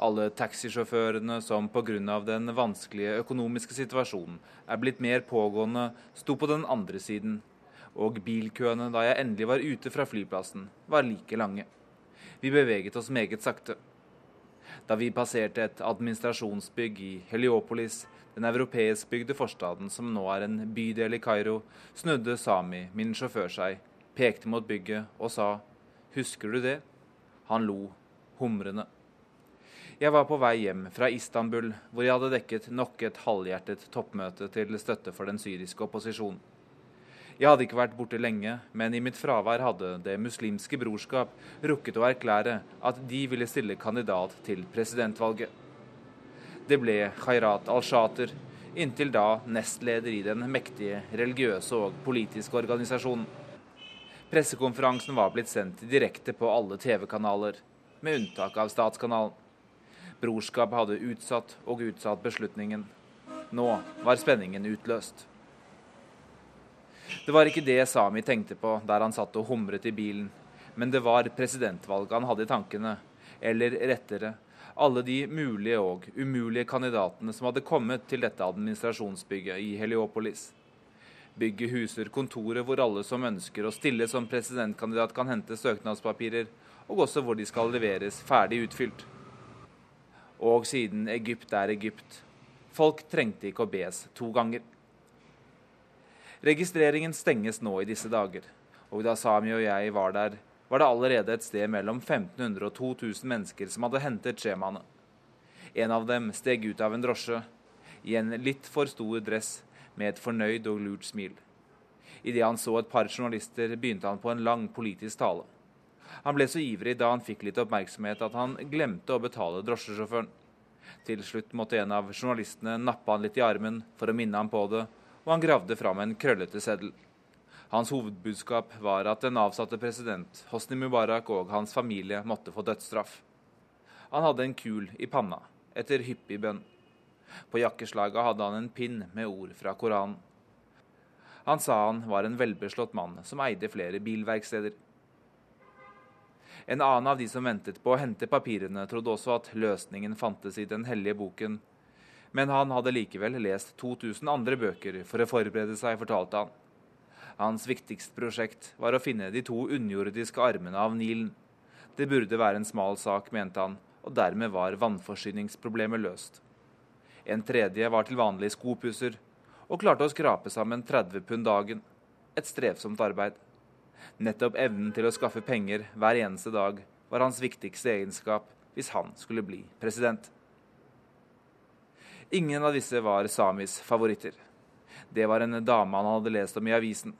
Alle taxisjåførene som pga. den vanskelige økonomiske situasjonen er blitt mer pågående, sto på den andre siden. Og bilkøene da jeg endelig var ute fra flyplassen, var like lange. Vi beveget oss meget sakte. Da vi passerte et administrasjonsbygg i Heliopolis, den europeiskbygde forstaden som nå er en bydel i Kairo, snudde Sami, min sjåfør, seg, pekte mot bygget og sa 'Husker du det?' Han lo, humrende. Jeg var på vei hjem fra Istanbul, hvor jeg hadde dekket nok et halvhjertet toppmøte til støtte for den syriske opposisjonen. Jeg hadde ikke vært borte lenge, men i mitt fravær hadde Det muslimske brorskap rukket å erklære at de ville stille kandidat til presidentvalget. Det ble Khairat al-Shater, inntil da nestleder i den mektige religiøse og politiske organisasjonen. Pressekonferansen var blitt sendt direkte på alle TV-kanaler, med unntak av Statskanalen. Brorskap hadde utsatt og utsatt beslutningen. Nå var spenningen utløst. Det var ikke det Sami tenkte på der han satt og humret i bilen, men det var presidentvalget han hadde i tankene, eller rettere, alle de mulige og umulige kandidatene som hadde kommet til dette administrasjonsbygget i Heliopolis. Bygget huser kontoret hvor alle som ønsker å stille som presidentkandidat, kan hente søknadspapirer, og også hvor de skal leveres ferdig utfylt. Og siden Egypt er Egypt, folk trengte ikke å bes to ganger. Registreringen stenges nå i disse dager, og da Sami og jeg var der, var det allerede et sted mellom 1500 og 2000 mennesker som hadde hentet skjemaene. En av dem steg ut av en drosje i en litt for stor dress med et fornøyd og lurt smil. Idet han så et par journalister, begynte han på en lang politisk tale. Han ble så ivrig da han fikk litt oppmerksomhet at han glemte å betale drosjesjåføren. Til slutt måtte en av journalistene nappe han litt i armen for å minne ham på det, og han gravde fram en krøllete seddel. Hans hovedbudskap var at den avsatte president Hosni Mubarak og hans familie måtte få dødsstraff. Han hadde en kul i panna etter hyppig bønn. På jakkeslaget hadde han en pinn med ord fra Koranen. Han sa han var en velbeslått mann som eide flere bilverksteder. En annen av de som ventet på å hente papirene, trodde også at løsningen fantes i den hellige boken. Men han hadde likevel lest 2000 andre bøker for å forberede seg, fortalte han. Hans viktigste prosjekt var å finne de to underjordiske armene av Nilen. Det burde være en smal sak, mente han, og dermed var vannforsyningsproblemet løst. En tredje var til vanlig skopusser, og klarte å skrape sammen 30 pund dagen. Et strevsomt arbeid. Nettopp evnen til å skaffe penger hver eneste dag var hans viktigste egenskap hvis han skulle bli president. Ingen av disse var Samis favoritter. Det var en dame han hadde lest om i avisen.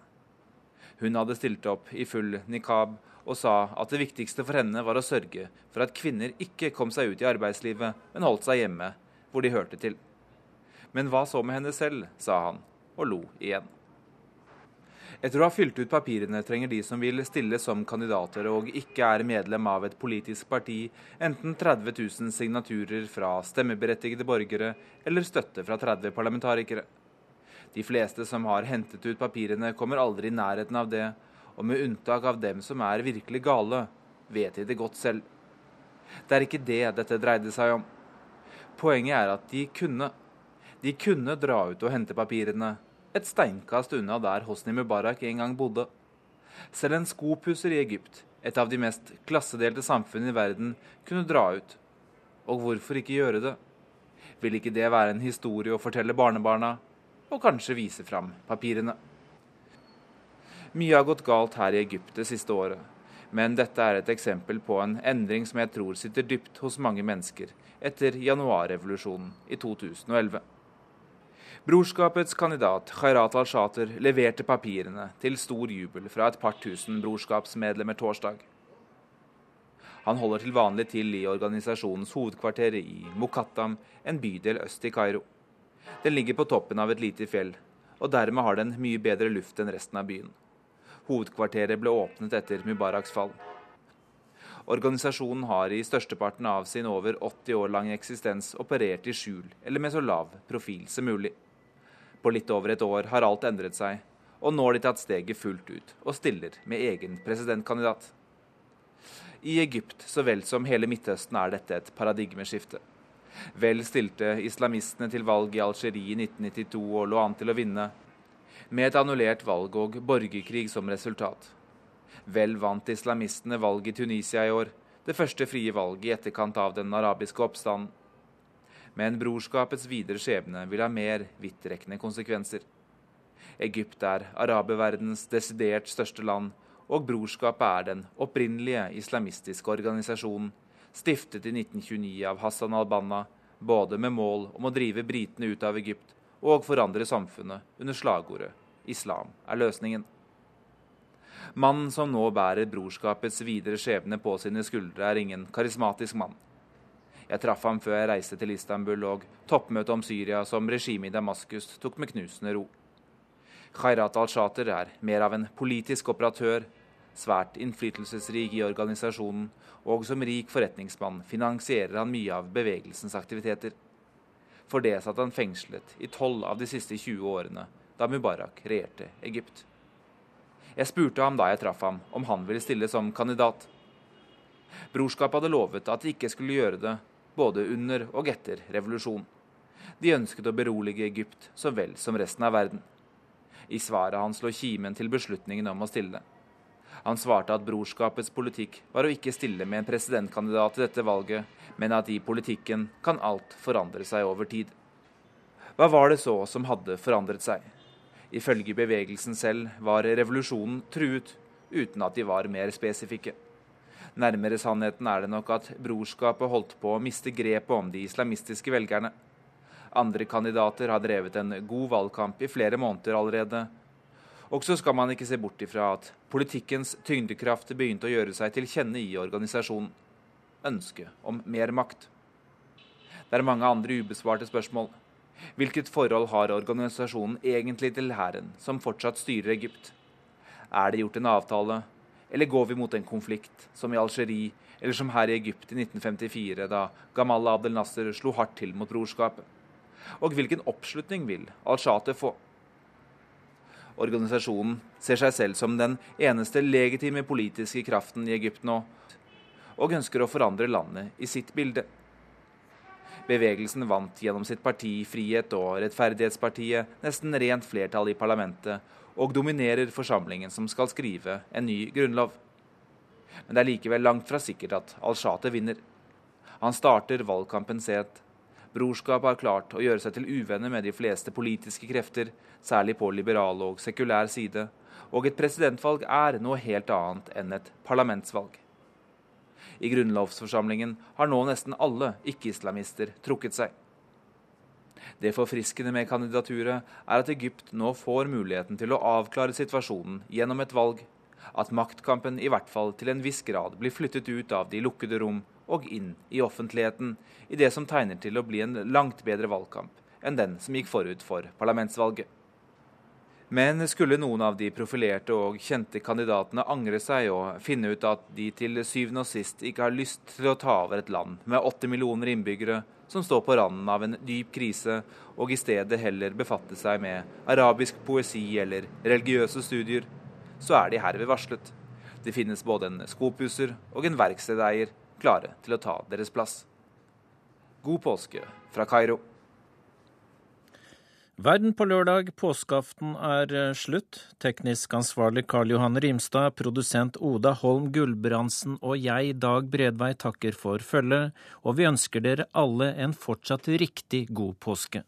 Hun hadde stilt opp i full nikab og sa at det viktigste for henne var å sørge for at kvinner ikke kom seg ut i arbeidslivet, men holdt seg hjemme, hvor de hørte til. Men hva så med henne selv, sa han, og lo igjen. Etter å ha fylt ut papirene trenger de som vil stille som kandidater og ikke er medlem av et politisk parti, enten 30 000 signaturer fra stemmeberettigede borgere eller støtte fra 30 parlamentarikere. De fleste som har hentet ut papirene, kommer aldri i nærheten av det, og med unntak av dem som er virkelig gale, vet de det godt selv. Det er ikke det dette dreide seg om. Poenget er at de kunne. De kunne dra ut og hente papirene, et steinkast unna der Hosni Mubarak en gang bodde. Selv en skopusser i Egypt, et av de mest klassedelte samfunn i verden, kunne dra ut. Og hvorfor ikke gjøre det? Vil ikke det være en historie å fortelle barnebarna? og kanskje vise fram papirene. Mye har gått galt her i Egypt det siste året, men dette er et eksempel på en endring som jeg tror sitter dypt hos mange mennesker etter januarrevolusjonen i 2011. Brorskapets kandidat Khairat al-Shater leverte papirene til stor jubel fra et par tusen brorskapsmedlemmer torsdag. Han holder til vanlig til i organisasjonens hovedkvarter i Mukattam, en bydel øst i Kairo. Den ligger på toppen av et lite fjell, og dermed har den mye bedre luft enn resten av byen. Hovedkvarteret ble åpnet etter Mubaraks fall. Organisasjonen har i størsteparten av sin over 80 år lange eksistens operert i skjul eller med så lav profil som mulig. På litt over et år har alt endret seg, og nå har de tatt steget fullt ut og stiller med egen presidentkandidat. I Egypt så vel som hele Midtøsten er dette et paradigmeskifte. Vel stilte islamistene til valg i Algerie i 1992 og lå an til å vinne, med et annullert valg og borgerkrig som resultat. Vel vant islamistene valget i Tunisia i år, det første frie valget i etterkant av den arabiske oppstanden. Men brorskapets videre skjebne vil ha mer vidtrekkende konsekvenser. Egypt er araberverdenens desidert største land, og brorskapet er den opprinnelige islamistiske organisasjonen stiftet i 1929 av Hassan al-Banna, både med mål om å drive britene ut av Egypt og forandre samfunnet under slagordet 'Islam er løsningen'. Mannen som nå bærer brorskapets videre skjebne på sine skuldre, er ingen karismatisk mann. Jeg traff ham før jeg reiste til Istanbul, og toppmøtet om Syria som regimet i Damaskus tok med knusende ro. Khairat al-Shater er mer av en politisk operatør svært innflytelsesrik i organisasjonen, og som rik forretningsmann finansierer han mye av bevegelsens aktiviteter. For det satt han fengslet i tolv av de siste 20 årene, da Mubarak regjerte Egypt. Jeg spurte ham da jeg traff ham, om han ville stille som kandidat. Brorskapet hadde lovet at de ikke skulle gjøre det, både under og etter revolusjonen. De ønsket å berolige Egypt så vel som resten av verden. I svaret hans lå kimen til beslutningen om å stille. Han svarte at brorskapets politikk var å ikke stille med en presidentkandidat i dette valget, men at i politikken kan alt forandre seg over tid. Hva var det så som hadde forandret seg? Ifølge bevegelsen selv var revolusjonen truet, uten at de var mer spesifikke. Nærmere sannheten er det nok at brorskapet holdt på å miste grepet om de islamistiske velgerne. Andre kandidater har drevet en god valgkamp i flere måneder allerede, og så skal man ikke se bort ifra at politikkens tyngdekraft begynte å gjøre seg til kjenne i organisasjonen. Ønsket om mer makt. Det er mange andre ubesvarte spørsmål. Hvilket forhold har organisasjonen egentlig til hæren, som fortsatt styrer Egypt? Er det gjort en avtale, eller går vi mot en konflikt, som i Algerie, eller som her i Egypt i 1954, da Gamal Abdel Nasser slo hardt til mot brorskapet? Og hvilken oppslutning vil al-Shate få? Organisasjonen ser seg selv som den eneste legitime politiske kraften i Egypt nå, og ønsker å forandre landet i sitt bilde. Bevegelsen vant gjennom sitt parti Frihet og Rettferdighetspartiet nesten rent flertall i parlamentet, og dominerer forsamlingen som skal skrive en ny grunnlov. Men det er likevel langt fra sikkert at al-Shate vinner. Han starter valgkampen sent. Brorskapet har klart å gjøre seg til uvenner med de fleste politiske krefter, særlig på liberal og sekulær side, og et presidentvalg er noe helt annet enn et parlamentsvalg. I grunnlovsforsamlingen har nå nesten alle ikke-islamister trukket seg. Det forfriskende med kandidaturet er at Egypt nå får muligheten til å avklare situasjonen gjennom et valg, at maktkampen i hvert fall til en viss grad blir flyttet ut av de lukkede rom og inn i offentligheten, i det som tegner til å bli en langt bedre valgkamp enn den som gikk forut for parlamentsvalget. Men skulle noen av de profilerte og kjente kandidatene angre seg og finne ut at de til syvende og sist ikke har lyst til å ta over et land med åtte millioner innbyggere som står på randen av en dyp krise, og i stedet heller befatte seg med arabisk poesi eller religiøse studier, så er de herved varslet. Det finnes både en skopusser og en verkstedeier klare til å ta deres plass. God påske fra Kairo. Verden på lørdag, påskeaften, er eh, slutt. Teknisk ansvarlig Karl Johan Rimstad, produsent Oda Holm Gulbrandsen og jeg, Dag Bredvei, takker for følget, og vi ønsker dere alle en fortsatt riktig god påske.